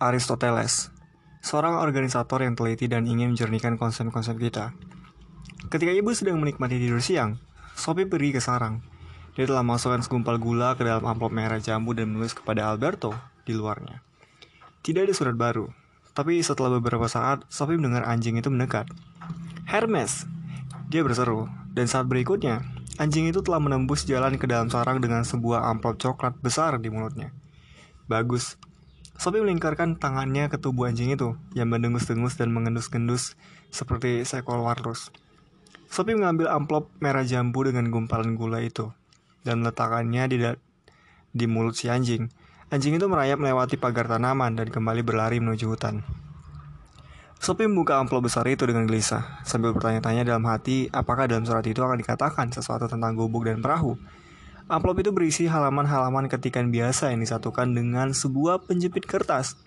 Aristoteles, seorang organisator yang teliti dan ingin menjernihkan konsep-konsep kita. Ketika ibu sedang menikmati tidur siang, Sophie pergi ke sarang. Dia telah masukkan segumpal gula ke dalam amplop merah jambu dan menulis kepada Alberto di luarnya. Tidak ada surat baru, tapi setelah beberapa saat, Sophie mendengar anjing itu mendekat. Hermes! Dia berseru, dan saat berikutnya, anjing itu telah menembus jalan ke dalam sarang dengan sebuah amplop coklat besar di mulutnya. Bagus, Sophie melingkarkan tangannya ke tubuh anjing itu yang mendengus-dengus dan mengendus-gendus seperti seekor walrus. Sophie mengambil amplop merah jambu dengan gumpalan gula itu dan meletakkannya di, di mulut si anjing. Anjing itu merayap melewati pagar tanaman dan kembali berlari menuju hutan. Sophie membuka amplop besar itu dengan gelisah, sambil bertanya-tanya dalam hati apakah dalam surat itu akan dikatakan sesuatu tentang gubuk dan perahu. Amplop itu berisi halaman-halaman ketikan biasa yang disatukan dengan sebuah penjepit kertas.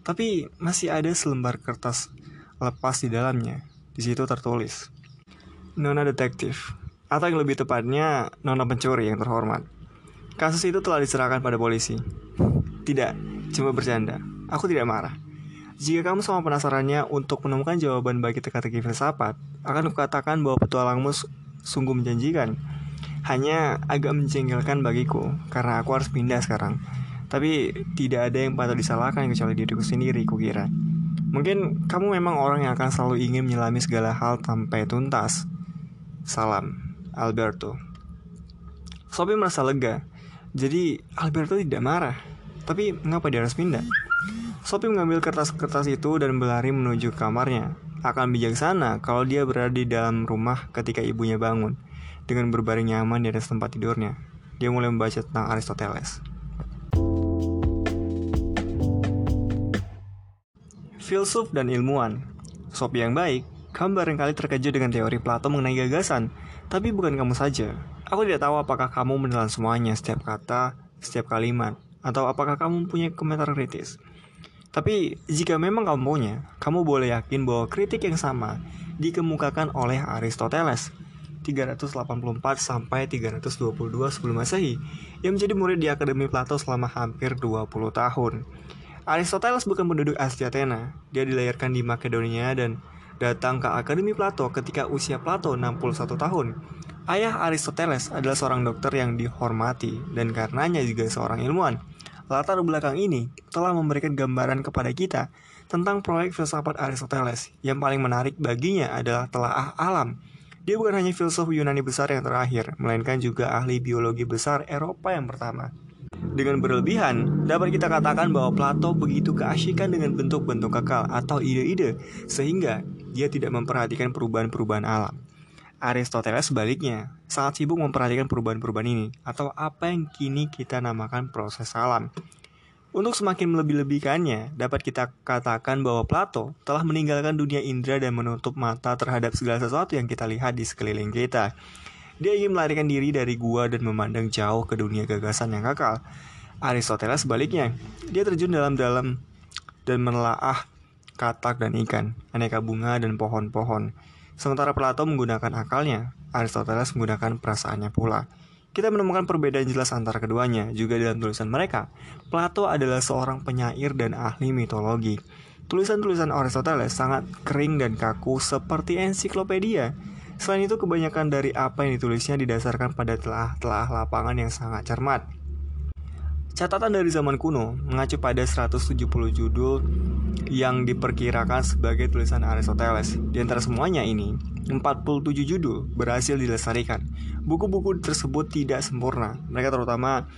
Tapi masih ada selembar kertas lepas di dalamnya. Di situ tertulis, Nona detektif, atau yang lebih tepatnya Nona pencuri yang terhormat. Kasus itu telah diserahkan pada polisi. Tidak, cuma bercanda. Aku tidak marah. Jika kamu sama penasarannya untuk menemukan jawaban bagi teka-teki filsafat, akan kukatakan bahwa petualangmu sungguh menjanjikan hanya agak menjengkelkan bagiku karena aku harus pindah sekarang. Tapi tidak ada yang patut disalahkan kecuali diriku sendiri, kukira. Mungkin kamu memang orang yang akan selalu ingin menyelami segala hal sampai tuntas. Salam, Alberto. Sophie merasa lega. Jadi Alberto tidak marah. Tapi mengapa dia harus pindah? Sophie mengambil kertas-kertas itu dan berlari menuju kamarnya. Akan bijaksana kalau dia berada di dalam rumah ketika ibunya bangun dengan berbaring nyaman di atas tempat tidurnya. Dia mulai membaca tentang Aristoteles. Filsuf dan ilmuwan. Sopi yang baik, kamu barangkali terkejut dengan teori Plato mengenai gagasan, tapi bukan kamu saja. Aku tidak tahu apakah kamu menelan semuanya, setiap kata, setiap kalimat, atau apakah kamu punya komentar kritis. Tapi jika memang kamu punya, kamu boleh yakin bahwa kritik yang sama dikemukakan oleh Aristoteles 384 sampai 322 sebelum Masehi yang menjadi murid di Akademi Plato selama hampir 20 tahun. Aristoteles bukan penduduk asli Athena. Dia dilahirkan di Makedonia dan datang ke Akademi Plato ketika usia Plato 61 tahun. Ayah Aristoteles adalah seorang dokter yang dihormati dan karenanya juga seorang ilmuwan. Latar belakang ini telah memberikan gambaran kepada kita tentang proyek filsafat Aristoteles. Yang paling menarik baginya adalah telaah alam dia bukan hanya filsuf Yunani besar yang terakhir, melainkan juga ahli biologi besar Eropa yang pertama. Dengan berlebihan, dapat kita katakan bahwa Plato begitu keasyikan dengan bentuk-bentuk kekal atau ide-ide, sehingga dia tidak memperhatikan perubahan-perubahan alam. Aristoteles sebaliknya, sangat sibuk memperhatikan perubahan-perubahan ini, atau apa yang kini kita namakan proses alam. Untuk semakin melebih-lebihkannya, dapat kita katakan bahwa Plato telah meninggalkan dunia indera dan menutup mata terhadap segala sesuatu yang kita lihat di sekeliling kita. Dia ingin melarikan diri dari gua dan memandang jauh ke dunia gagasan yang kekal. Aristoteles sebaliknya, dia terjun dalam-dalam dan menelaah katak dan ikan, aneka bunga dan pohon-pohon. Sementara Plato menggunakan akalnya, Aristoteles menggunakan perasaannya pula. Kita menemukan perbedaan jelas antara keduanya juga dalam tulisan mereka. Plato adalah seorang penyair dan ahli mitologi. Tulisan-tulisan Aristoteles sangat kering dan kaku seperti ensiklopedia. Selain itu, kebanyakan dari apa yang ditulisnya didasarkan pada telah-telah lapangan yang sangat cermat. Catatan dari zaman kuno mengacu pada 170 judul yang diperkirakan sebagai tulisan Aristoteles. Di antara semuanya ini, 47 judul berhasil dilestarikan. Buku-buku tersebut tidak sempurna. Mereka terutama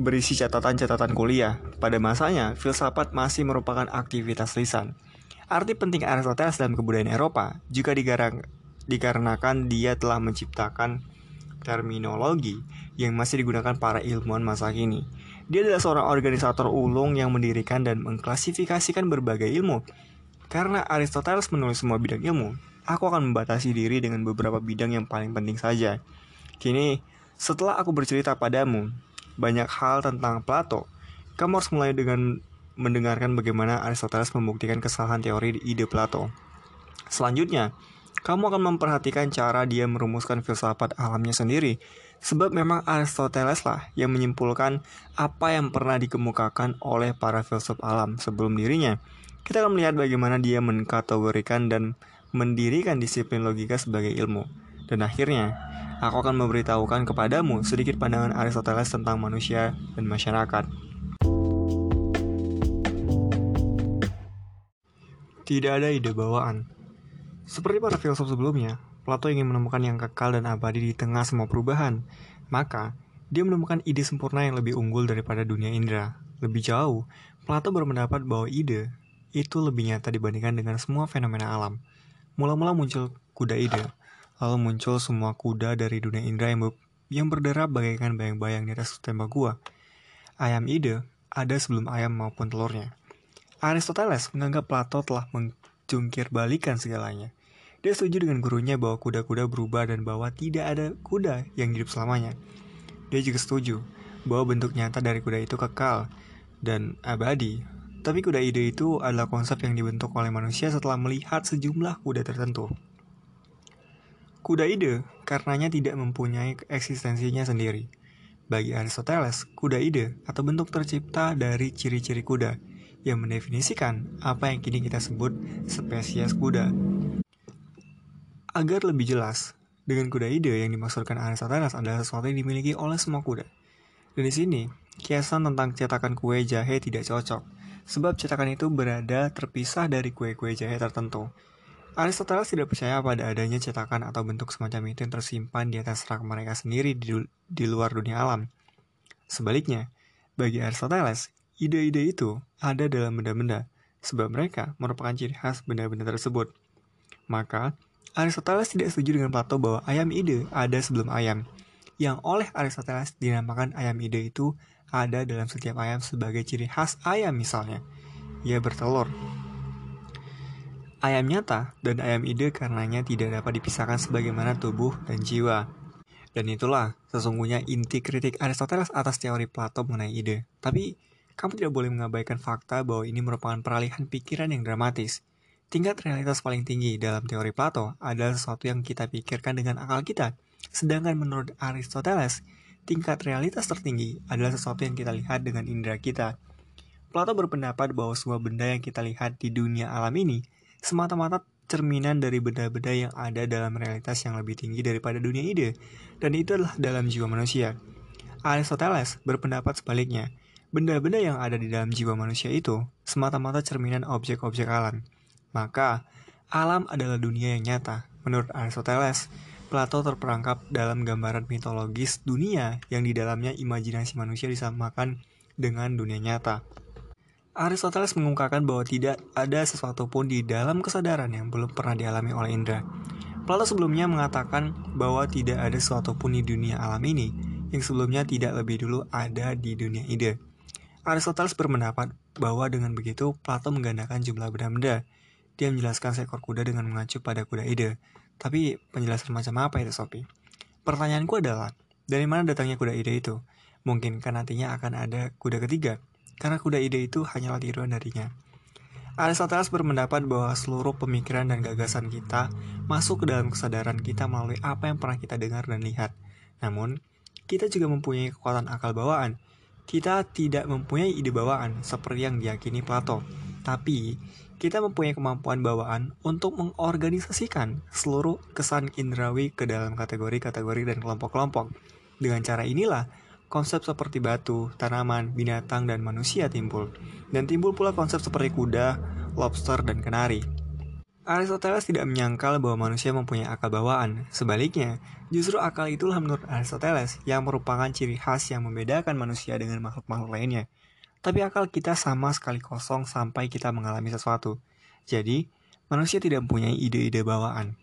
berisi catatan-catatan kuliah. Pada masanya, filsafat masih merupakan aktivitas lisan. Arti penting Aristoteles dalam kebudayaan Eropa juga dikarenakan dia telah menciptakan terminologi yang masih digunakan para ilmuwan masa kini. Dia adalah seorang organisator ulung yang mendirikan dan mengklasifikasikan berbagai ilmu. Karena Aristoteles menulis semua bidang ilmu, aku akan membatasi diri dengan beberapa bidang yang paling penting saja. Kini, setelah aku bercerita padamu banyak hal tentang Plato, kamu harus mulai dengan mendengarkan bagaimana Aristoteles membuktikan kesalahan teori ide Plato. Selanjutnya, kamu akan memperhatikan cara dia merumuskan filsafat alamnya sendiri, Sebab memang Aristoteles lah yang menyimpulkan apa yang pernah dikemukakan oleh para filsuf alam sebelum dirinya. Kita akan melihat bagaimana dia mengkategorikan dan mendirikan disiplin logika sebagai ilmu. Dan akhirnya, aku akan memberitahukan kepadamu sedikit pandangan Aristoteles tentang manusia dan masyarakat. Tidak ada ide bawaan. Seperti para filsuf sebelumnya, Plato ingin menemukan yang kekal dan abadi di tengah semua perubahan. Maka, dia menemukan ide sempurna yang lebih unggul daripada dunia indera. Lebih jauh, Plato berpendapat bahwa ide itu lebih nyata dibandingkan dengan semua fenomena alam. Mula-mula muncul kuda ide, lalu muncul semua kuda dari dunia indera yang, yang berderap bagaikan bayang-bayang di atas tembak gua. Ayam ide ada sebelum ayam maupun telurnya. Aristoteles menganggap Plato telah menjungkir balikan segalanya. Dia setuju dengan gurunya bahwa kuda-kuda berubah dan bahwa tidak ada kuda yang hidup selamanya. Dia juga setuju bahwa bentuk nyata dari kuda itu kekal dan abadi. Tapi kuda ide itu adalah konsep yang dibentuk oleh manusia setelah melihat sejumlah kuda tertentu. Kuda ide karenanya tidak mempunyai eksistensinya sendiri. Bagi Aristoteles, kuda ide atau bentuk tercipta dari ciri-ciri kuda yang mendefinisikan apa yang kini kita sebut spesies kuda. Agar lebih jelas, dengan kuda ide yang dimaksudkan Aristoteles adalah sesuatu yang dimiliki oleh semua kuda. Dan di sini, kiasan tentang cetakan kue jahe tidak cocok, sebab cetakan itu berada terpisah dari kue-kue jahe tertentu. Aristoteles tidak percaya pada adanya cetakan atau bentuk semacam itu yang tersimpan di atas rak mereka sendiri di, di luar dunia alam. Sebaliknya, bagi Aristoteles, ide-ide itu ada dalam benda-benda, sebab mereka merupakan ciri khas benda-benda tersebut. Maka, Aristoteles tidak setuju dengan Plato bahwa ayam ide ada sebelum ayam. Yang oleh Aristoteles dinamakan ayam ide itu ada dalam setiap ayam sebagai ciri khas ayam misalnya. Ia bertelur. Ayam nyata dan ayam ide karenanya tidak dapat dipisahkan sebagaimana tubuh dan jiwa. Dan itulah sesungguhnya inti kritik Aristoteles atas teori Plato mengenai ide. Tapi, kamu tidak boleh mengabaikan fakta bahwa ini merupakan peralihan pikiran yang dramatis. Tingkat realitas paling tinggi dalam teori Plato adalah sesuatu yang kita pikirkan dengan akal kita. Sedangkan menurut Aristoteles, tingkat realitas tertinggi adalah sesuatu yang kita lihat dengan indera kita. Plato berpendapat bahwa semua benda yang kita lihat di dunia alam ini semata-mata cerminan dari benda-benda yang ada dalam realitas yang lebih tinggi daripada dunia ide, dan itu adalah dalam jiwa manusia. Aristoteles berpendapat sebaliknya, benda-benda yang ada di dalam jiwa manusia itu semata-mata cerminan objek-objek alam. Maka, alam adalah dunia yang nyata. Menurut Aristoteles, Plato terperangkap dalam gambaran mitologis dunia yang di dalamnya imajinasi manusia disamakan dengan dunia nyata. Aristoteles mengungkapkan bahwa tidak ada sesuatu pun di dalam kesadaran yang belum pernah dialami oleh indra. Plato sebelumnya mengatakan bahwa tidak ada sesuatu pun di dunia alam ini yang sebelumnya tidak lebih dulu ada di dunia ide. Aristoteles berpendapat bahwa dengan begitu Plato menggandakan jumlah benda-benda dia menjelaskan seekor kuda dengan mengacu pada kuda ide. Tapi penjelasan macam apa itu Sophie? Pertanyaanku adalah, dari mana datangnya kuda ide itu? Mungkin kan nantinya akan ada kuda ketiga, karena kuda ide itu hanyalah tiruan darinya. Aristoteles berpendapat bahwa seluruh pemikiran dan gagasan kita masuk ke dalam kesadaran kita melalui apa yang pernah kita dengar dan lihat. Namun, kita juga mempunyai kekuatan akal bawaan. Kita tidak mempunyai ide bawaan seperti yang diyakini Plato, tapi kita mempunyai kemampuan bawaan untuk mengorganisasikan seluruh kesan indrawi ke dalam kategori-kategori dan kelompok-kelompok. Dengan cara inilah, konsep seperti batu, tanaman, binatang, dan manusia timbul. Dan timbul pula konsep seperti kuda, lobster, dan kenari. Aristoteles tidak menyangkal bahwa manusia mempunyai akal bawaan. Sebaliknya, justru akal itulah menurut Aristoteles yang merupakan ciri khas yang membedakan manusia dengan makhluk-makhluk lainnya tapi akal kita sama sekali kosong sampai kita mengalami sesuatu. Jadi, manusia tidak mempunyai ide-ide bawaan.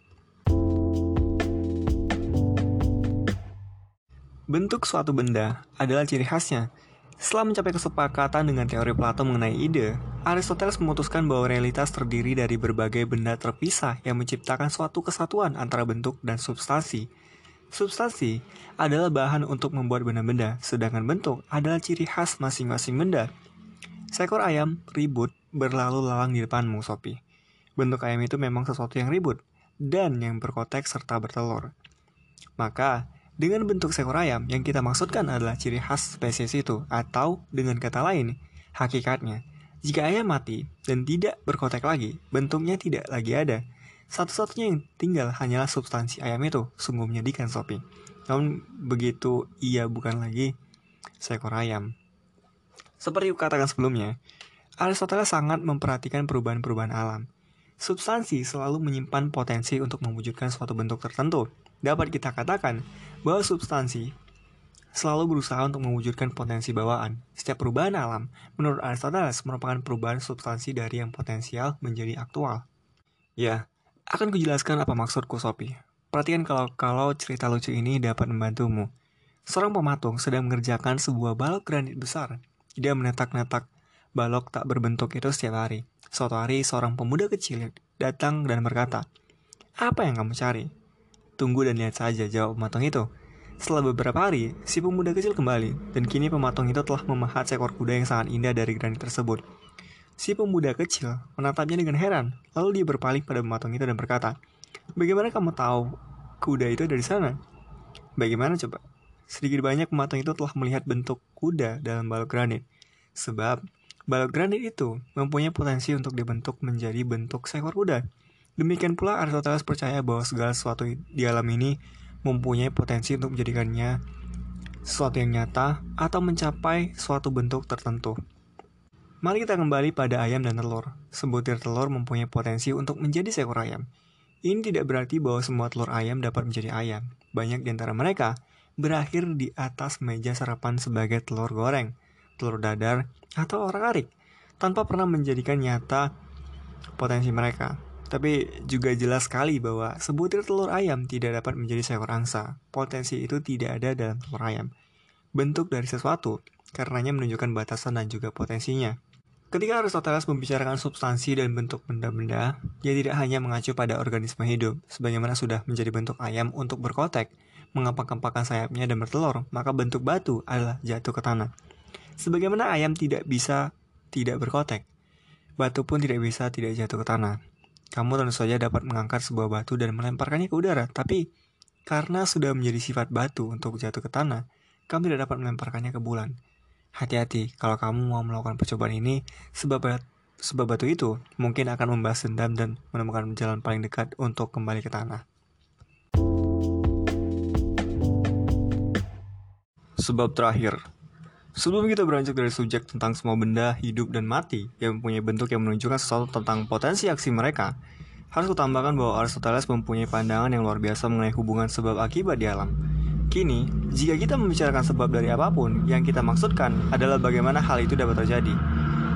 Bentuk suatu benda adalah ciri khasnya. Setelah mencapai kesepakatan dengan teori Plato mengenai ide, Aristoteles memutuskan bahwa realitas terdiri dari berbagai benda terpisah yang menciptakan suatu kesatuan antara bentuk dan substansi. Substansi adalah bahan untuk membuat benda-benda, sedangkan bentuk adalah ciri khas masing-masing benda. Seekor ayam ribut berlalu lalang di depanmu, Sopi. Bentuk ayam itu memang sesuatu yang ribut dan yang berkotek serta bertelur. Maka, Dengan bentuk seekor ayam, yang kita maksudkan adalah ciri khas spesies itu, atau dengan kata lain, hakikatnya. Jika ayam mati dan tidak berkotek lagi, bentuknya tidak lagi ada. Satu-satunya yang tinggal hanyalah substansi ayam itu, sungguh menyedihkan Sophie. Namun begitu ia bukan lagi seekor ayam. Seperti katakan sebelumnya, Aristoteles sangat memperhatikan perubahan-perubahan alam. Substansi selalu menyimpan potensi untuk mewujudkan suatu bentuk tertentu. Dapat kita katakan bahwa substansi selalu berusaha untuk mewujudkan potensi bawaan. Setiap perubahan alam, menurut Aristoteles, merupakan perubahan substansi dari yang potensial menjadi aktual. Ya, akan kujelaskan apa maksudku, Sophie. Perhatikan kalau kalau cerita lucu ini dapat membantumu. Seorang pematung sedang mengerjakan sebuah balok granit besar. Dia menetak-netak balok tak berbentuk itu setiap hari. Suatu hari, seorang pemuda kecil datang dan berkata, Apa yang kamu cari? Tunggu dan lihat saja, jawab pematung itu. Setelah beberapa hari, si pemuda kecil kembali, dan kini pematung itu telah memahat seekor kuda yang sangat indah dari granit tersebut. Si pemuda kecil menatapnya dengan heran, lalu dia berpaling pada pematung itu dan berkata, Bagaimana kamu tahu kuda itu dari sana? Bagaimana coba? Sedikit banyak pematung itu telah melihat bentuk kuda dalam balok granit. Sebab Balok granit itu mempunyai potensi untuk dibentuk menjadi bentuk seekor kuda. Demikian pula Aristoteles percaya bahwa segala sesuatu di alam ini mempunyai potensi untuk menjadikannya sesuatu yang nyata atau mencapai suatu bentuk tertentu. Mari kita kembali pada ayam dan telur. Sebutir telur mempunyai potensi untuk menjadi seekor ayam. Ini tidak berarti bahwa semua telur ayam dapat menjadi ayam. Banyak di antara mereka berakhir di atas meja sarapan sebagai telur goreng telur dadar, atau orang arik tanpa pernah menjadikan nyata potensi mereka. Tapi juga jelas sekali bahwa sebutir telur ayam tidak dapat menjadi seekor angsa. Potensi itu tidak ada dalam telur ayam. Bentuk dari sesuatu, karenanya menunjukkan batasan dan juga potensinya. Ketika Aristoteles membicarakan substansi dan bentuk benda-benda, dia tidak hanya mengacu pada organisme hidup, sebagaimana sudah menjadi bentuk ayam untuk berkotek, mengapak-apakan sayapnya dan bertelur, maka bentuk batu adalah jatuh ke tanah. Sebagaimana ayam tidak bisa tidak berkotek, batu pun tidak bisa tidak jatuh ke tanah. Kamu tentu saja dapat mengangkat sebuah batu dan melemparkannya ke udara, tapi karena sudah menjadi sifat batu untuk jatuh ke tanah, kamu tidak dapat melemparkannya ke bulan. Hati-hati kalau kamu mau melakukan percobaan ini, sebab sebab batu itu mungkin akan membahas dendam dan menemukan jalan paling dekat untuk kembali ke tanah. Sebab terakhir, Sebelum kita beranjak dari subjek tentang semua benda hidup dan mati yang mempunyai bentuk yang menunjukkan sesuatu tentang potensi aksi mereka, harus kutambahkan bahwa Aristoteles mempunyai pandangan yang luar biasa mengenai hubungan sebab akibat di alam. Kini, jika kita membicarakan sebab dari apa pun, yang kita maksudkan adalah bagaimana hal itu dapat terjadi.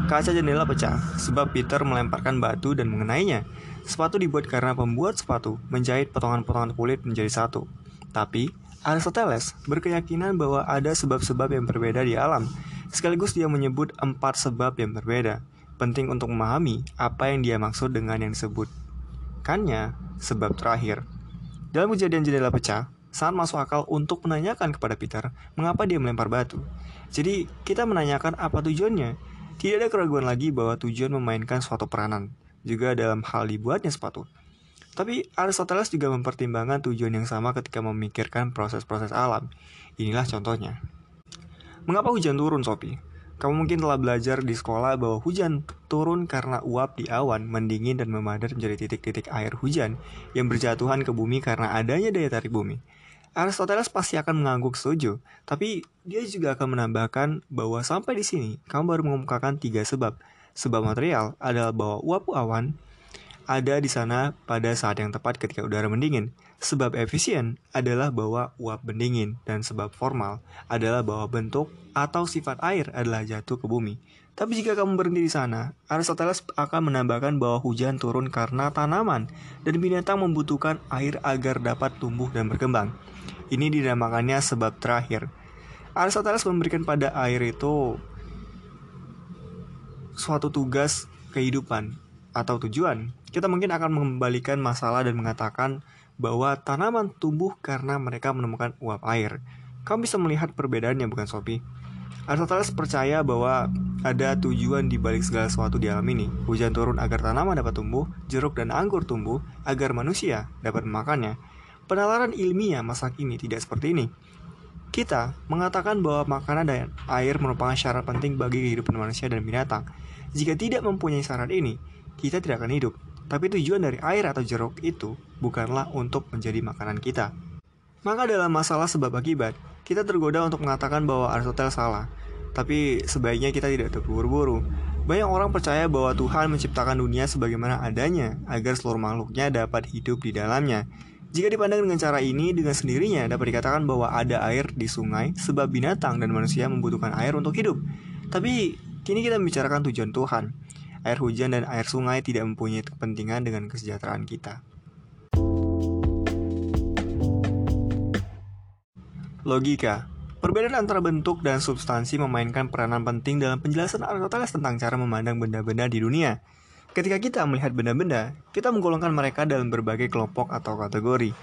Kaca jendela pecah, sebab Peter melemparkan batu dan mengenainya. Sepatu dibuat karena pembuat sepatu menjahit potongan-potongan kulit menjadi satu. Tapi, Aristoteles berkeyakinan bahwa ada sebab-sebab yang berbeda di alam, sekaligus dia menyebut empat sebab yang berbeda. Penting untuk memahami apa yang dia maksud dengan yang disebut. Kannya, sebab terakhir. Dalam kejadian jendela pecah, sangat masuk akal untuk menanyakan kepada Peter mengapa dia melempar batu. Jadi, kita menanyakan apa tujuannya. Tidak ada keraguan lagi bahwa tujuan memainkan suatu peranan, juga dalam hal dibuatnya sepatu. Tapi Aristoteles juga mempertimbangkan tujuan yang sama ketika memikirkan proses-proses alam. Inilah contohnya. Mengapa hujan turun, Sophie? Kamu mungkin telah belajar di sekolah bahwa hujan turun karena uap di awan mendingin dan memadat menjadi titik-titik air hujan yang berjatuhan ke bumi karena adanya daya tarik bumi. Aristoteles pasti akan mengangguk setuju, tapi dia juga akan menambahkan bahwa sampai di sini kamu baru mengemukakan tiga sebab. Sebab material adalah bahwa uap awan ada di sana pada saat yang tepat ketika udara mendingin. Sebab efisien adalah bahwa uap mendingin dan sebab formal adalah bahwa bentuk atau sifat air adalah jatuh ke bumi. Tapi jika kamu berhenti di sana, Aristoteles akan menambahkan bahwa hujan turun karena tanaman dan binatang membutuhkan air agar dapat tumbuh dan berkembang. Ini dinamakannya sebab terakhir. Aristoteles memberikan pada air itu suatu tugas kehidupan atau tujuan kita mungkin akan mengembalikan masalah dan mengatakan bahwa tanaman tumbuh karena mereka menemukan uap air. Kamu bisa melihat perbedaannya bukan Sophie? Aristoteles percaya bahwa ada tujuan di balik segala sesuatu di alam ini. Hujan turun agar tanaman dapat tumbuh, jeruk dan anggur tumbuh agar manusia dapat memakannya. Penalaran ilmiah masa kini tidak seperti ini. Kita mengatakan bahwa makanan dan air merupakan syarat penting bagi kehidupan manusia dan binatang. Jika tidak mempunyai syarat ini, kita tidak akan hidup. Tapi tujuan dari air atau jeruk itu bukanlah untuk menjadi makanan kita. Maka dalam masalah sebab akibat, kita tergoda untuk mengatakan bahwa Aristoteles salah. Tapi sebaiknya kita tidak terburu-buru. Banyak orang percaya bahwa Tuhan menciptakan dunia sebagaimana adanya agar seluruh makhluknya dapat hidup di dalamnya. Jika dipandang dengan cara ini, dengan sendirinya dapat dikatakan bahwa ada air di sungai sebab binatang dan manusia membutuhkan air untuk hidup. Tapi kini kita membicarakan tujuan Tuhan. Air hujan dan air sungai tidak mempunyai kepentingan dengan kesejahteraan kita. Logika Perbedaan antara bentuk dan substansi memainkan peranan penting dalam penjelasan Aristoteles tentang cara memandang benda-benda di dunia. Ketika kita melihat benda-benda, kita menggolongkan mereka dalam berbagai kelompok atau kategori.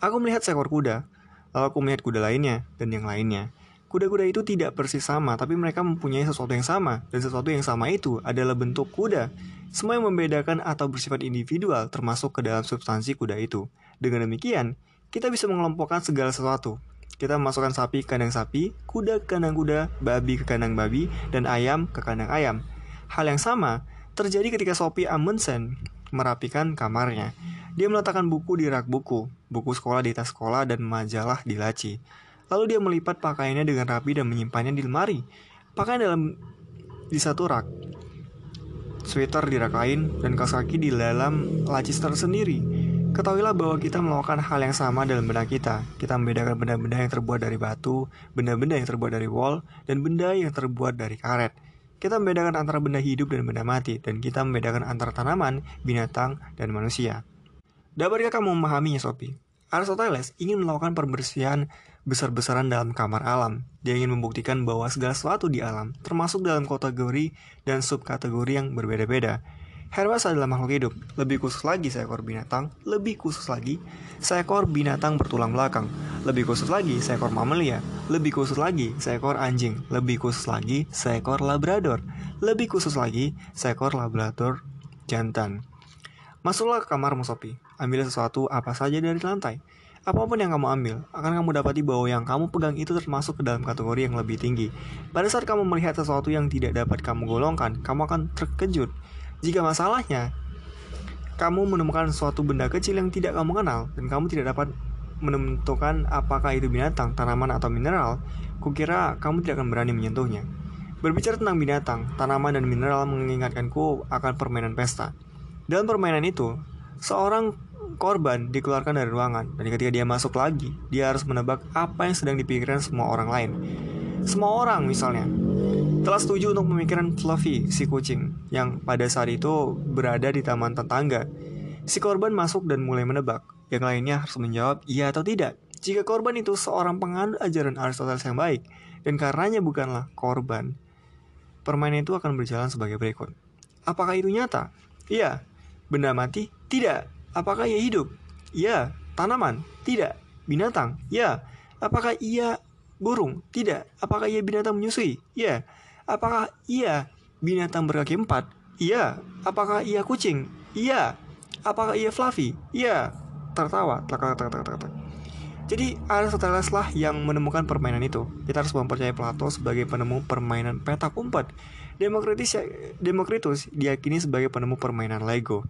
Aku melihat seekor kuda, lalu aku melihat kuda lainnya, dan yang lainnya. Kuda-kuda itu tidak persis sama, tapi mereka mempunyai sesuatu yang sama, dan sesuatu yang sama itu adalah bentuk kuda. Semua yang membedakan atau bersifat individual termasuk ke dalam substansi kuda itu. Dengan demikian, kita bisa mengelompokkan segala sesuatu. Kita memasukkan sapi ke kandang sapi, kuda ke kandang kuda, babi ke kandang babi, dan ayam ke kandang ayam. Hal yang sama terjadi ketika Sophie Amundsen merapikan kamarnya. Dia meletakkan buku di rak buku, buku sekolah di tas sekolah, dan majalah di laci. Lalu dia melipat pakaiannya dengan rapi dan menyimpannya di lemari. Pakaian dalam di satu rak, sweater di rak lain, dan kaos kaki di dalam laci tersendiri. Ketahuilah bahwa kita melakukan hal yang sama dalam benak kita. Kita membedakan benda-benda yang terbuat dari batu, benda-benda yang terbuat dari wol, dan benda yang terbuat dari karet. Kita membedakan antara benda hidup dan benda mati, dan kita membedakan antara tanaman, binatang, dan manusia. Dapatkah kamu memahaminya, Sophie? Aristoteles ingin melakukan pembersihan besar-besaran dalam kamar alam. Dia ingin membuktikan bahwa segala sesuatu di alam, termasuk dalam kategori dan subkategori yang berbeda-beda, Hermes adalah makhluk hidup, lebih khusus lagi seekor binatang, lebih khusus lagi seekor binatang bertulang belakang, lebih khusus lagi seekor mamalia, lebih khusus lagi seekor anjing, lebih khusus lagi seekor labrador, lebih khusus lagi seekor labrador jantan. Masuklah ke kamar Sophie, ambil sesuatu apa saja dari lantai. Apa pun yang kamu ambil, akan kamu dapati bahwa yang kamu pegang itu termasuk ke dalam kategori yang lebih tinggi. Pada saat kamu melihat sesuatu yang tidak dapat kamu golongkan, kamu akan terkejut. Jika masalahnya kamu menemukan suatu benda kecil yang tidak kamu kenal dan kamu tidak dapat menentukan apakah itu binatang, tanaman atau mineral, kukira kamu tidak akan berani menyentuhnya. Berbicara tentang binatang, tanaman dan mineral mengingatkanku akan permainan pesta. Dalam permainan itu, seorang korban dikeluarkan dari ruangan dan ketika dia masuk lagi, dia harus menebak apa yang sedang dipikirkan semua orang lain. Semua orang misalnya telah setuju untuk memikirkan Fluffy, si kucing, yang pada saat itu berada di taman tetangga. Si korban masuk dan mulai menebak. Yang lainnya harus menjawab iya atau tidak. Jika korban itu seorang penganut ajaran Aristoteles yang baik, dan karenanya bukanlah korban, permainan itu akan berjalan sebagai berikut. Apakah itu nyata? Iya. Benda mati? Tidak. Apakah ia hidup? Iya. Tanaman? Tidak. Binatang? Ya. Apakah ia burung? Tidak. Apakah ia binatang menyusui? Ya. Apakah ia binatang berkaki empat? Iya. Apakah ia kucing? Iya. Apakah ia fluffy? Iya. Tertawa. Jadi Aristoteles lah yang menemukan permainan itu. Kita harus mempercayai Plato sebagai penemu permainan petak umpet. Demokritus, Demokritus diyakini sebagai penemu permainan Lego.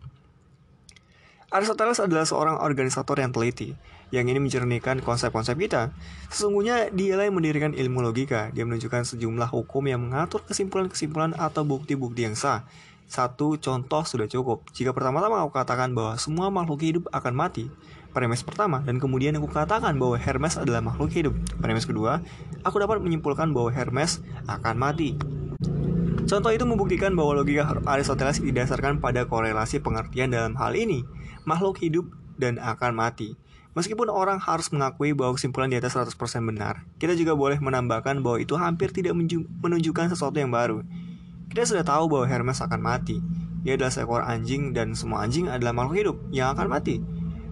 Aristoteles adalah seorang organisator yang teliti yang ini mencernihkan konsep-konsep kita. Sesungguhnya dialah yang mendirikan ilmu logika. Dia menunjukkan sejumlah hukum yang mengatur kesimpulan-kesimpulan atau bukti-bukti yang sah. Satu contoh sudah cukup. Jika pertama-tama aku katakan bahwa semua makhluk hidup akan mati, premis pertama, dan kemudian aku katakan bahwa Hermes adalah makhluk hidup. Premis kedua, aku dapat menyimpulkan bahwa Hermes akan mati. Contoh itu membuktikan bahwa logika Aristoteles didasarkan pada korelasi pengertian dalam hal ini, makhluk hidup dan akan mati. Meskipun orang harus mengakui bahwa kesimpulan di atas 100% benar, kita juga boleh menambahkan bahwa itu hampir tidak menunjukkan sesuatu yang baru. Kita sudah tahu bahwa Hermes akan mati. Dia adalah seekor anjing dan semua anjing adalah makhluk hidup yang akan mati.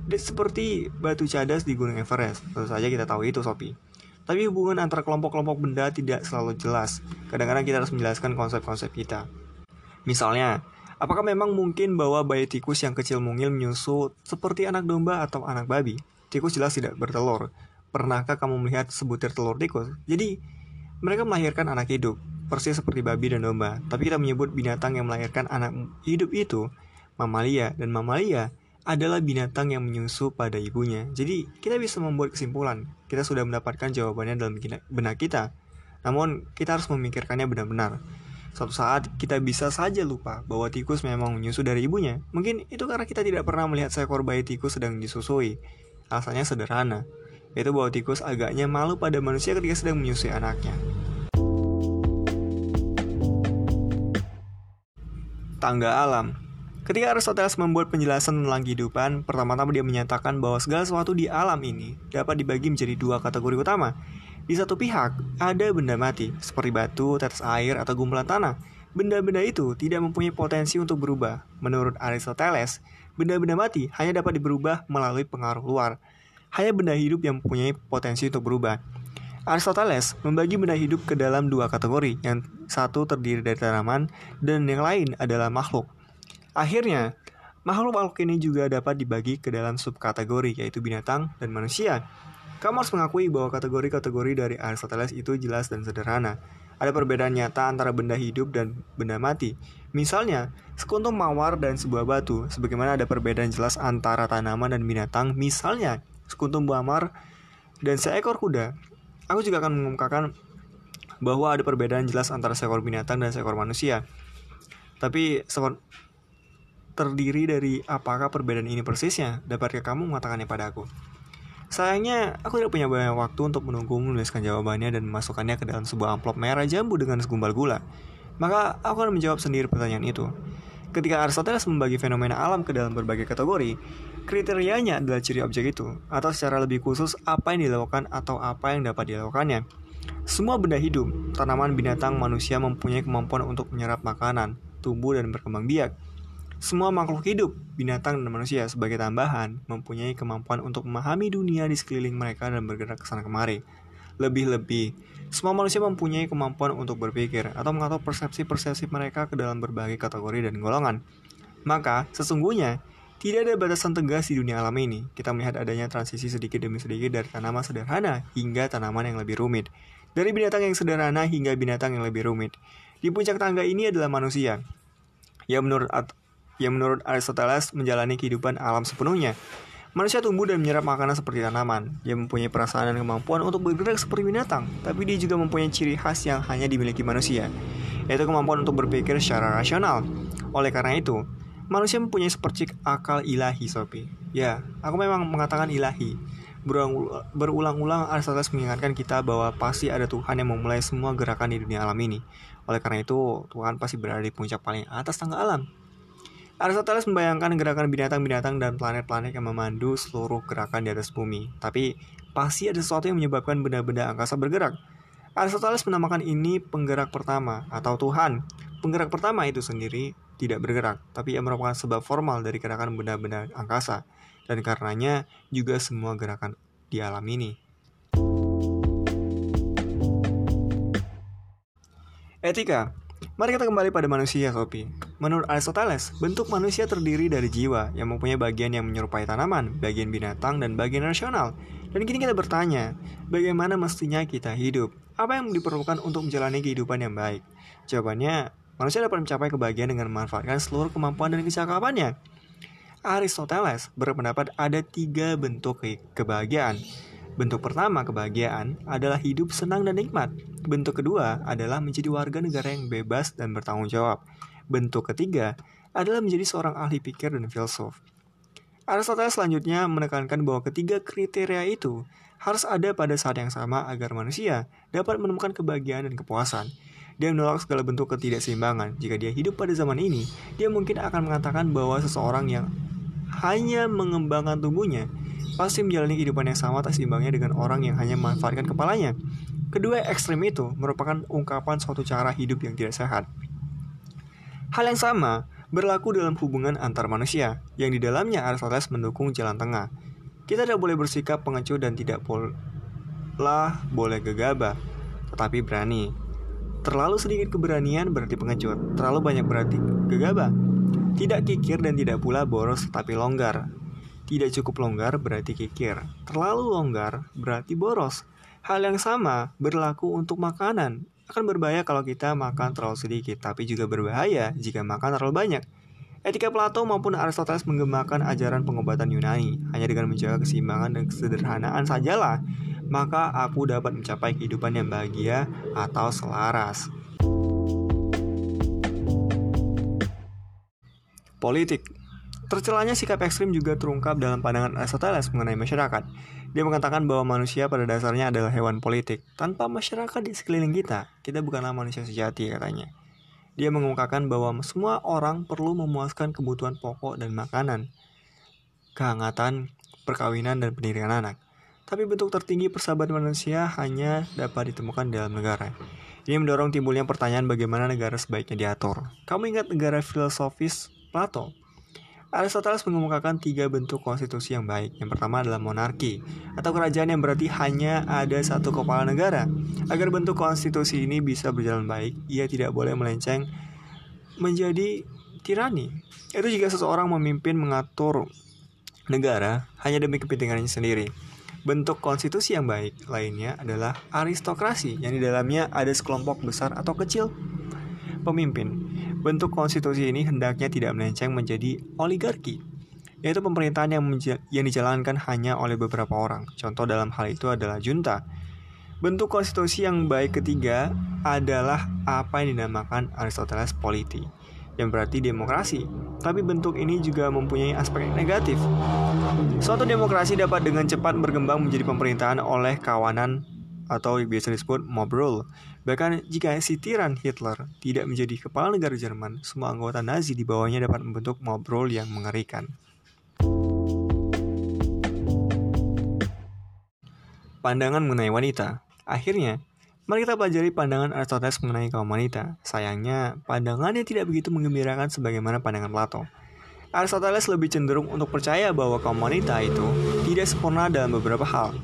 Dan seperti batu cadas di Gunung Everest. Tentu saja kita tahu itu, Sophie. Tapi hubungan antara kelompok-kelompok benda tidak selalu jelas. Kadang-kadang kita harus menjelaskan konsep-konsep kita. Misalnya, apakah memang mungkin bahwa bayi tikus yang kecil mungil menyusu seperti anak domba atau anak babi? Tikus jelas tidak bertelur. Pernahkah kamu melihat sebutir telur tikus? Jadi, mereka melahirkan anak hidup, persis seperti babi dan domba. Tapi kita menyebut binatang yang melahirkan anak hidup itu mamalia dan mamalia adalah binatang yang menyusu pada ibunya. Jadi, kita bisa membuat kesimpulan. Kita sudah mendapatkan jawabannya dalam benak kita. Namun, kita harus memikirkannya benar-benar. Suatu saat kita bisa saja lupa bahwa tikus memang menyusu dari ibunya. Mungkin itu karena kita tidak pernah melihat seekor bayi tikus sedang disusui. Alasannya sederhana, yaitu bahwa tikus agaknya malu pada manusia ketika sedang menyusui anaknya. Tangga alam Ketika Aristoteles membuat penjelasan tentang kehidupan, pertama-tama dia menyatakan bahwa segala sesuatu di alam ini dapat dibagi menjadi dua kategori utama, di satu pihak, ada benda mati, seperti batu, tetes air, atau gumpulan tanah. Benda-benda itu tidak mempunyai potensi untuk berubah. Menurut Aristoteles, benda-benda mati hanya dapat berubah melalui pengaruh luar. Hanya benda hidup yang mempunyai potensi untuk berubah. Aristoteles membagi benda hidup ke dalam dua kategori, yang satu terdiri dari tanaman dan yang lain adalah makhluk. Akhirnya, makhluk-makhluk ini juga dapat dibagi ke dalam subkategori, yaitu binatang dan manusia. Kamu harus mengakui bahwa kategori-kategori dari Aristoteles itu jelas dan sederhana. Ada perbedaan nyata antara benda hidup dan benda mati. Misalnya, sekuntum mawar dan sebuah batu, sebagaimana ada perbedaan jelas antara tanaman dan binatang. Misalnya, sekuntum mawar dan seekor kuda. Aku juga akan mengungkapkan bahwa ada perbedaan jelas antara seekor binatang dan seekor manusia. Tapi seekor terdiri dari apakah perbedaan ini persisnya? Dapatkah kamu mengatakannya pada aku? Sayangnya, aku tidak punya banyak waktu untuk menunggu menuliskan jawabannya dan memasukkannya ke dalam sebuah amplop merah jambu dengan segumpal gula. Maka, aku akan menjawab sendiri pertanyaan itu. Ketika Aristoteles membagi fenomena alam ke dalam berbagai kategori, kriterianya adalah ciri objek itu, atau secara lebih khusus apa yang dilakukan atau apa yang dapat dilakukannya. Semua benda hidup, tanaman, binatang, manusia mempunyai kemampuan untuk menyerap makanan, tumbuh dan berkembang biak. Semua makhluk hidup, binatang dan manusia sebagai tambahan, mempunyai kemampuan untuk memahami dunia di sekeliling mereka dan bergerak ke sana kemari. Lebih-lebih, semua manusia mempunyai kemampuan untuk berpikir atau mengatur persepsi-persepsi mereka ke dalam berbagai kategori dan golongan. Maka, sesungguhnya, tidak ada batasan tegas di dunia alam ini. Kita melihat adanya transisi sedikit demi sedikit dari tanaman sederhana hingga tanaman yang lebih rumit. Dari binatang yang sederhana hingga binatang yang lebih rumit. Di puncak tangga ini adalah manusia. Ya menurut yang menurut Aristoteles menjalani kehidupan alam sepenuhnya. Manusia tumbuh dan menyerap makanan seperti tanaman. Dia mempunyai perasaan dan kemampuan untuk bergerak seperti binatang, tapi dia juga mempunyai ciri khas yang hanya dimiliki manusia, yaitu kemampuan untuk berpikir secara rasional. Oleh karena itu, manusia mempunyai sepercik akal ilahi, Sophie. Ya, aku memang mengatakan ilahi. Berulang-ulang Aristoteles mengingatkan kita bahwa pasti ada Tuhan yang memulai semua gerakan di dunia alam ini. Oleh karena itu, Tuhan pasti berada di puncak paling atas tangga alam. Aristoteles membayangkan gerakan binatang-binatang dan planet-planet yang memandu seluruh gerakan di atas bumi. Tapi, pasti ada sesuatu yang menyebabkan benda-benda angkasa bergerak. Aristoteles menamakan ini penggerak pertama atau Tuhan. Penggerak pertama itu sendiri tidak bergerak, tapi ia merupakan sebab formal dari gerakan benda-benda angkasa. Dan karenanya juga semua gerakan di alam ini. Etika Mari kita kembali pada manusia, Sophie. Menurut Aristoteles, bentuk manusia terdiri dari jiwa yang mempunyai bagian yang menyerupai tanaman, bagian binatang, dan bagian rasional. Dan kini kita bertanya, bagaimana mestinya kita hidup? Apa yang diperlukan untuk menjalani kehidupan yang baik? Jawabannya, manusia dapat mencapai kebahagiaan dengan memanfaatkan seluruh kemampuan dan kecakapannya. Aristoteles berpendapat ada tiga bentuk kebahagiaan, Bentuk pertama kebahagiaan adalah hidup senang dan nikmat. Bentuk kedua adalah menjadi warga negara yang bebas dan bertanggung jawab. Bentuk ketiga adalah menjadi seorang ahli pikir dan filsuf. Aristoteles selanjutnya menekankan bahwa ketiga kriteria itu harus ada pada saat yang sama agar manusia dapat menemukan kebahagiaan dan kepuasan. Dia menolak segala bentuk ketidakseimbangan. Jika dia hidup pada zaman ini, dia mungkin akan mengatakan bahwa seseorang yang hanya mengembangkan tubuhnya pasti menjalani kehidupan yang sama tak seimbangnya dengan orang yang hanya memanfaatkan kepalanya. Kedua ekstrem itu merupakan ungkapan suatu cara hidup yang tidak sehat. Hal yang sama berlaku dalam hubungan antar manusia, yang di dalamnya Aristoteles mendukung jalan tengah. Kita tidak boleh bersikap pengecut dan tidak pula boleh gegabah, tetapi berani. Terlalu sedikit keberanian berarti pengecut, terlalu banyak berarti gegabah. Tidak kikir dan tidak pula boros tetapi longgar. Tidak cukup longgar berarti kikir. Terlalu longgar berarti boros. Hal yang sama berlaku untuk makanan. Akan berbahaya kalau kita makan terlalu sedikit, tapi juga berbahaya jika makan terlalu banyak. Etika Plato maupun Aristoteles menggemakan ajaran pengobatan Yunani. Hanya dengan menjaga keseimbangan dan kesederhanaan sajalah, maka aku dapat mencapai kehidupan yang bahagia atau selaras. Politik Tercelanya sikap ekstrim juga terungkap dalam pandangan Aristoteles mengenai masyarakat. Dia mengatakan bahwa manusia pada dasarnya adalah hewan politik. Tanpa masyarakat di sekeliling kita, kita bukanlah manusia sejati katanya. Dia mengungkapkan bahwa semua orang perlu memuaskan kebutuhan pokok dan makanan, kehangatan, perkawinan, dan pendidikan anak. Tapi bentuk tertinggi persahabatan manusia hanya dapat ditemukan dalam negara. Ini mendorong timbulnya pertanyaan bagaimana negara sebaiknya diatur. Kamu ingat negara filosofis Plato. Aristoteles mengemukakan tiga bentuk konstitusi yang baik. Yang pertama adalah monarki, atau kerajaan yang berarti hanya ada satu kepala negara. Agar bentuk konstitusi ini bisa berjalan baik, ia tidak boleh melenceng menjadi tirani. Itu jika seseorang memimpin mengatur negara hanya demi kepentingannya sendiri. Bentuk konstitusi yang baik lainnya adalah aristokrasi, yang di dalamnya ada sekelompok besar atau kecil pemimpin. Bentuk konstitusi ini hendaknya tidak melenceng menjadi oligarki, yaitu pemerintahan yang, yang dijalankan hanya oleh beberapa orang. Contoh dalam hal itu adalah junta. Bentuk konstitusi yang baik ketiga adalah apa yang dinamakan Aristoteles politi, yang berarti demokrasi. Tapi bentuk ini juga mempunyai aspek negatif. Suatu demokrasi dapat dengan cepat berkembang menjadi pemerintahan oleh kawanan atau biasa disebut mob rule. Bahkan jika si tiran Hitler tidak menjadi kepala negara Jerman, semua anggota Nazi di bawahnya dapat membentuk mob rule yang mengerikan. Pandangan mengenai wanita. Akhirnya, mari kita pelajari pandangan Aristoteles mengenai kaum wanita. Sayangnya, pandangannya tidak begitu menggembirakan sebagaimana pandangan Plato. Aristoteles lebih cenderung untuk percaya bahwa kaum wanita itu tidak sempurna dalam beberapa hal,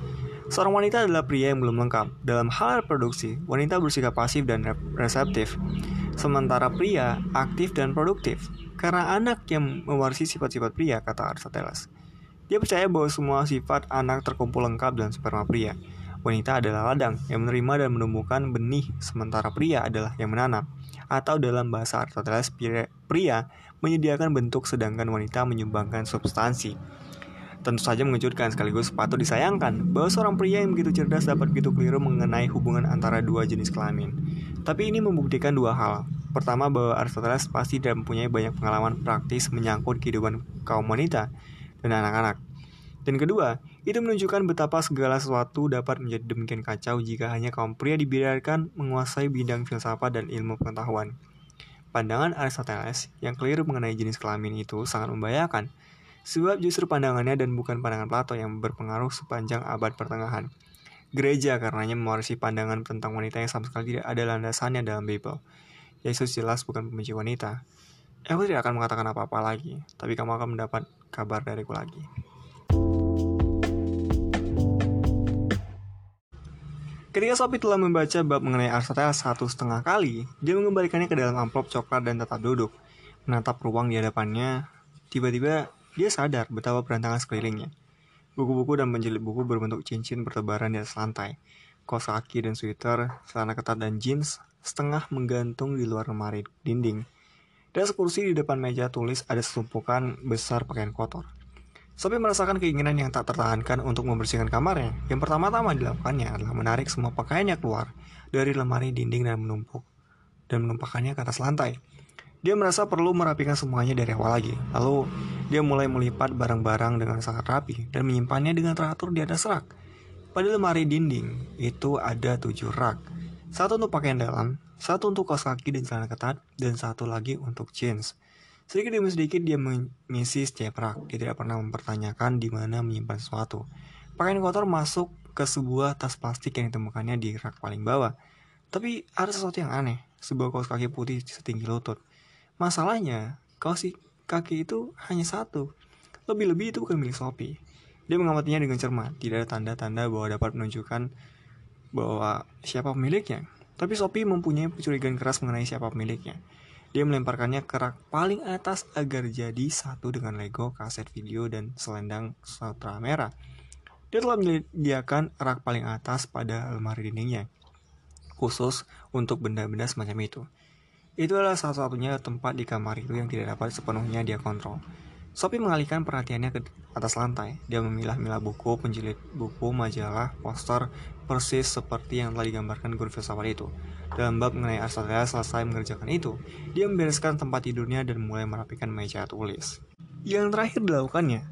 Seorang wanita adalah pria yang belum lengkap. Dalam hal reproduksi, wanita bersikap pasif dan reseptif, sementara pria aktif dan produktif. Karena anak yang mewarisi sifat-sifat pria, kata Aristoteles. Dia percaya bahwa semua sifat anak terkumpul lengkap dalam sperma pria. Wanita adalah ladang yang menerima dan menumbuhkan benih, sementara pria adalah yang menanam. Atau dalam bahasa Aristoteles, pria menyediakan bentuk sedangkan wanita menyumbangkan substansi. Tentu saja mengejutkan sekaligus patut disayangkan bahwa seorang pria yang begitu cerdas dapat begitu keliru mengenai hubungan antara dua jenis kelamin. Tapi ini membuktikan dua hal. Pertama bahwa Aristoteles pasti tidak mempunyai banyak pengalaman praktis menyangkut kehidupan kaum wanita dan anak-anak. Dan kedua, itu menunjukkan betapa segala sesuatu dapat menjadi demikian kacau jika hanya kaum pria dibiarkan menguasai bidang filsafat dan ilmu pengetahuan. Pandangan Aristoteles yang keliru mengenai jenis kelamin itu sangat membahayakan Sebab justru pandangannya dan bukan pandangan Plato yang berpengaruh sepanjang abad pertengahan. Gereja karenanya mewarisi pandangan tentang wanita yang sama sekali tidak ada landasannya dalam Bible. Yesus jelas bukan pembenci wanita. Aku tidak akan mengatakan apa-apa lagi, tapi kamu akan mendapat kabar dariku lagi. Ketika Sophie telah membaca bab mengenai Aristoteles satu setengah kali, dia mengembalikannya ke dalam amplop coklat dan tetap duduk, menatap ruang di hadapannya. Tiba-tiba dia sadar betapa berantakan sekelilingnya. Buku-buku dan menjilid buku berbentuk cincin bertebaran di atas lantai. Kaos kaki dan sweater, celana ketat dan jeans setengah menggantung di luar lemari dinding. Dan sekursi di depan meja tulis ada setumpukan besar pakaian kotor. Sophie merasakan keinginan yang tak tertahankan untuk membersihkan kamarnya. Yang pertama-tama dilakukannya adalah menarik semua pakaiannya keluar dari lemari dinding dan menumpuk dan menumpahkannya ke atas lantai. Dia merasa perlu merapikan semuanya dari awal lagi. Lalu, dia mulai melipat barang-barang dengan sangat rapi dan menyimpannya dengan teratur di atas rak. Pada lemari dinding, itu ada tujuh rak. Satu untuk pakaian dalam, satu untuk kaos kaki dan celana ketat, dan satu lagi untuk jeans. Sedikit demi sedikit dia mengisi setiap rak. Dia tidak pernah mempertanyakan di mana menyimpan sesuatu. Pakaian kotor masuk ke sebuah tas plastik yang ditemukannya di rak paling bawah. Tapi ada sesuatu yang aneh. Sebuah kaos kaki putih setinggi lutut. Masalahnya, kaos kaki itu hanya satu. Lebih-lebih itu bukan milik Shopee. Dia mengamatinya dengan cermat. Tidak ada tanda-tanda bahwa dapat menunjukkan bahwa siapa pemiliknya. Tapi Shopee mempunyai kecurigaan keras mengenai siapa pemiliknya. Dia melemparkannya ke rak paling atas agar jadi satu dengan Lego, kaset video, dan selendang sutra merah. Dia telah menyediakan rak paling atas pada lemari dindingnya, khusus untuk benda-benda semacam itu. Itu adalah salah satunya tempat di kamar itu yang tidak dapat sepenuhnya dia kontrol. Sophie mengalihkan perhatiannya ke atas lantai. Dia memilah-milah buku, penjilid buku, majalah, poster, persis seperti yang telah digambarkan guru filsafat itu. Dalam bab mengenai Aristoteles selesai mengerjakan itu, dia membereskan tempat tidurnya dan mulai merapikan meja tulis. Yang terakhir dilakukannya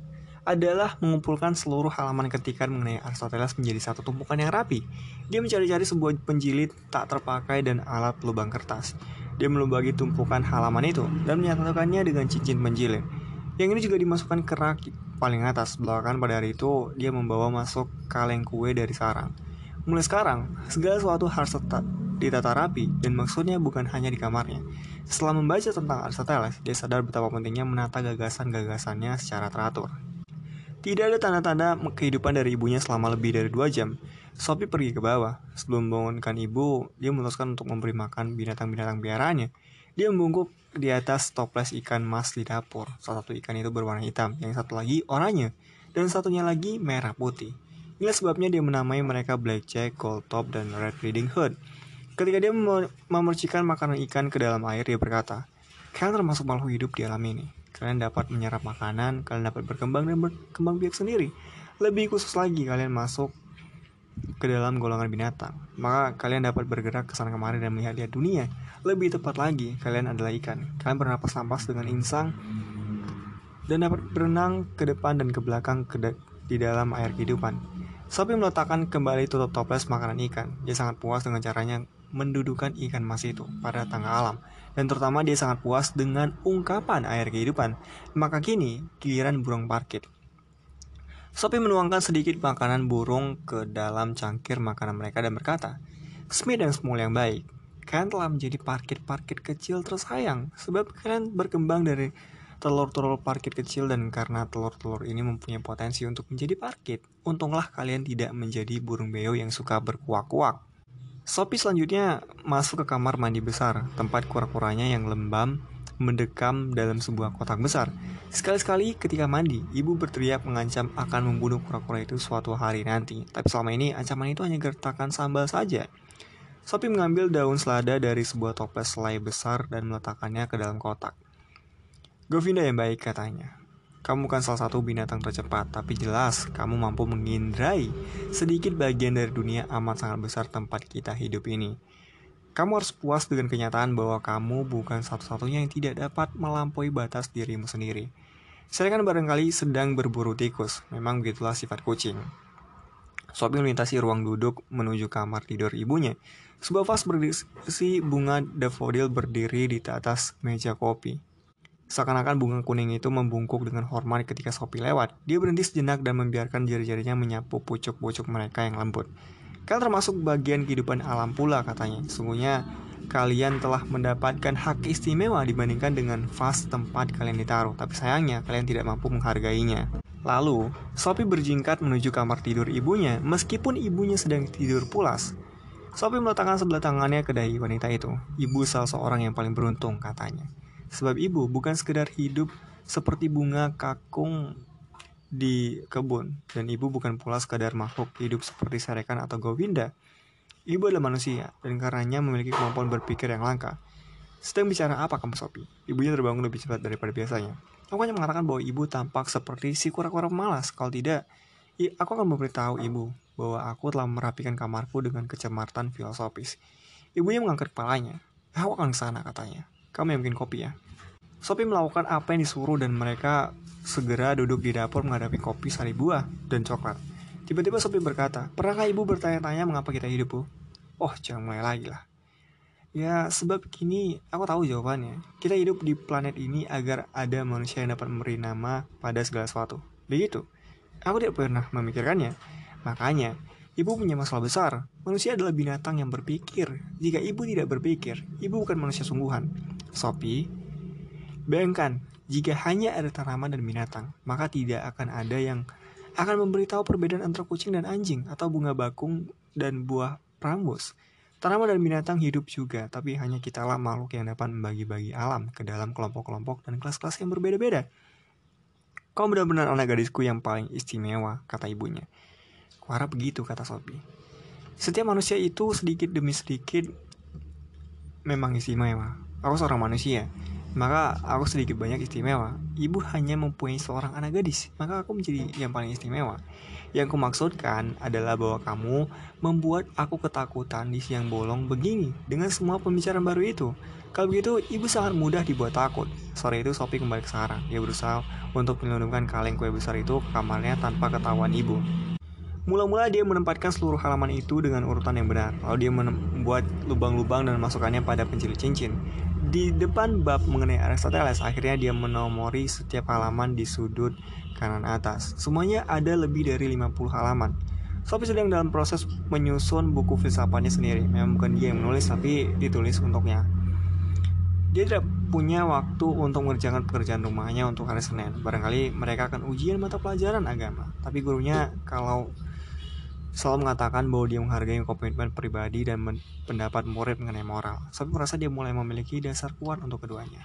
adalah mengumpulkan seluruh halaman ketikan mengenai Aristoteles menjadi satu tumpukan yang rapi. Dia mencari-cari sebuah penjilid tak terpakai dan alat lubang kertas. Dia melubagi tumpukan halaman itu dan menyatukannya dengan cincin penjilid. Yang ini juga dimasukkan ke rak paling atas. Belakangan pada hari itu, dia membawa masuk kaleng kue dari sarang. Mulai sekarang, segala sesuatu harus tetap ditata rapi dan maksudnya bukan hanya di kamarnya. Setelah membaca tentang Aristoteles, dia sadar betapa pentingnya menata gagasan-gagasannya secara teratur. Tidak ada tanda-tanda kehidupan dari ibunya selama lebih dari dua jam. Sophie pergi ke bawah. Sebelum membangunkan ibu, dia memutuskan untuk memberi makan binatang-binatang piaraannya. Dia membungkuk di atas toples ikan mas di dapur. Salah satu ikan itu berwarna hitam, yang satu lagi oranye, dan satunya lagi merah putih. Inilah sebabnya dia menamai mereka Blackjack, Gold Top, dan Red Riding Hood. Ketika dia memercikan makanan ikan ke dalam air, dia berkata, Kalian termasuk makhluk hidup di alam ini. Kalian dapat menyerap makanan, kalian dapat berkembang dan berkembang biak sendiri. Lebih khusus lagi, kalian masuk ke dalam golongan binatang. Maka kalian dapat bergerak ke sana kemari dan melihat-lihat dunia. Lebih tepat lagi, kalian adalah ikan. Kalian bernapas-napas dengan insang dan dapat berenang ke depan dan ke belakang ke de di dalam air kehidupan. Sophie meletakkan kembali tutup toples makanan ikan. Dia sangat puas dengan caranya mendudukan ikan mas itu pada tangga alam. Dan terutama dia sangat puas dengan ungkapan air kehidupan. Maka kini, giliran burung parkit. Sophie menuangkan sedikit makanan burung ke dalam cangkir makanan mereka dan berkata, Smith dan Small yang baik, kalian telah menjadi parkit-parkit kecil tersayang sebab kalian berkembang dari telur-telur parkit kecil dan karena telur-telur ini mempunyai potensi untuk menjadi parkit. Untunglah kalian tidak menjadi burung beo yang suka berkuak-kuak. Sophie selanjutnya masuk ke kamar mandi besar, tempat kura-kuranya yang lembam mendekam dalam sebuah kotak besar. Sekali-sekali ketika mandi, ibu berteriak mengancam akan membunuh kura-kura itu suatu hari nanti. Tapi selama ini ancaman itu hanya gertakan sambal saja. Sophie mengambil daun selada dari sebuah toples selai besar dan meletakkannya ke dalam kotak. Govinda yang baik katanya. Kamu bukan salah satu binatang tercepat, tapi jelas kamu mampu mengindrai sedikit bagian dari dunia amat sangat besar tempat kita hidup ini. Kamu harus puas dengan kenyataan bahwa kamu bukan satu-satunya yang tidak dapat melampaui batas dirimu sendiri. Saya kan barangkali sedang berburu tikus, memang begitulah sifat kucing. Sophie melintasi ruang duduk menuju kamar tidur ibunya. Sebuah vas berisi bunga daffodil berdiri di atas meja kopi. Seakan-akan bunga kuning itu membungkuk dengan hormat ketika Sophie lewat. Dia berhenti sejenak dan membiarkan jari-jarinya menyapu pucuk-pucuk mereka yang lembut. Kalian termasuk bagian kehidupan alam pula katanya. Sungguhnya kalian telah mendapatkan hak istimewa dibandingkan dengan vas tempat kalian ditaruh. Tapi sayangnya kalian tidak mampu menghargainya. Lalu, Sophie berjingkat menuju kamar tidur ibunya meskipun ibunya sedang tidur pulas. Sophie meletakkan sebelah tangannya ke dahi wanita itu. Ibu salah seorang yang paling beruntung katanya. Sebab ibu bukan sekedar hidup seperti bunga kakung di kebun dan ibu bukan pula sekadar makhluk hidup seperti Sarekan atau Govinda. Ibu adalah manusia dan karenanya memiliki kemampuan berpikir yang langka. Sedang bicara apa kamu Sopi? Ibunya terbangun lebih cepat daripada biasanya. Aku hanya mengatakan bahwa ibu tampak seperti si kura-kura malas. Kalau tidak, aku akan memberitahu ibu bahwa aku telah merapikan kamarku dengan kecermatan filosofis. Ibunya mengangkat kepalanya. Aku akan ke sana katanya. Kamu yang bikin kopi ya. Sophie melakukan apa yang disuruh dan mereka segera duduk di dapur menghadapi kopi sari buah dan coklat. Tiba-tiba Sophie berkata, Pernahkah ibu bertanya-tanya mengapa kita hidup, Bu? Oh, jangan mulai lagi lah. Ya, sebab kini aku tahu jawabannya. Kita hidup di planet ini agar ada manusia yang dapat memberi nama pada segala sesuatu. Begitu. Aku tidak pernah memikirkannya. Makanya, ibu punya masalah besar. Manusia adalah binatang yang berpikir. Jika ibu tidak berpikir, ibu bukan manusia sungguhan. Sophie, Bayangkan, jika hanya ada tanaman dan binatang, maka tidak akan ada yang akan memberitahu perbedaan antara kucing dan anjing atau bunga bakung dan buah prambos. Tanaman dan binatang hidup juga, tapi hanya kitalah makhluk yang dapat membagi-bagi alam ke dalam kelompok-kelompok dan kelas-kelas yang berbeda-beda. Kau benar-benar anak gadisku yang paling istimewa, kata ibunya. Kuharap begitu, kata Sophie. Setiap manusia itu sedikit demi sedikit memang istimewa. Aku seorang manusia, maka aku sedikit banyak istimewa. Ibu hanya mempunyai seorang anak gadis, maka aku menjadi yang paling istimewa. Yang kumaksudkan adalah bahwa kamu membuat aku ketakutan di siang bolong begini dengan semua pembicaraan baru itu. Kalau begitu, ibu sangat mudah dibuat takut. Sore itu Sophie kembali ke sarang. Dia berusaha untuk menyelundupkan kaleng kue besar itu ke kamarnya tanpa ketahuan ibu. Mula-mula dia menempatkan seluruh halaman itu dengan urutan yang benar. Lalu dia membuat lubang-lubang dan masukkannya pada penjili cincin. Di depan bab mengenai Aristoteles, akhirnya dia menomori setiap halaman di sudut kanan atas. Semuanya ada lebih dari 50 halaman. Sophie sedang dalam proses menyusun buku filsafatnya sendiri. Memang bukan dia yang menulis, tapi ditulis untuknya. Dia tidak punya waktu untuk mengerjakan pekerjaan rumahnya untuk hari Senin. Barangkali mereka akan ujian mata pelajaran agama. Tapi gurunya kalau selalu mengatakan bahwa dia menghargai komitmen pribadi dan pendapat murid mengenai moral. Sophie merasa dia mulai memiliki dasar kuat untuk keduanya.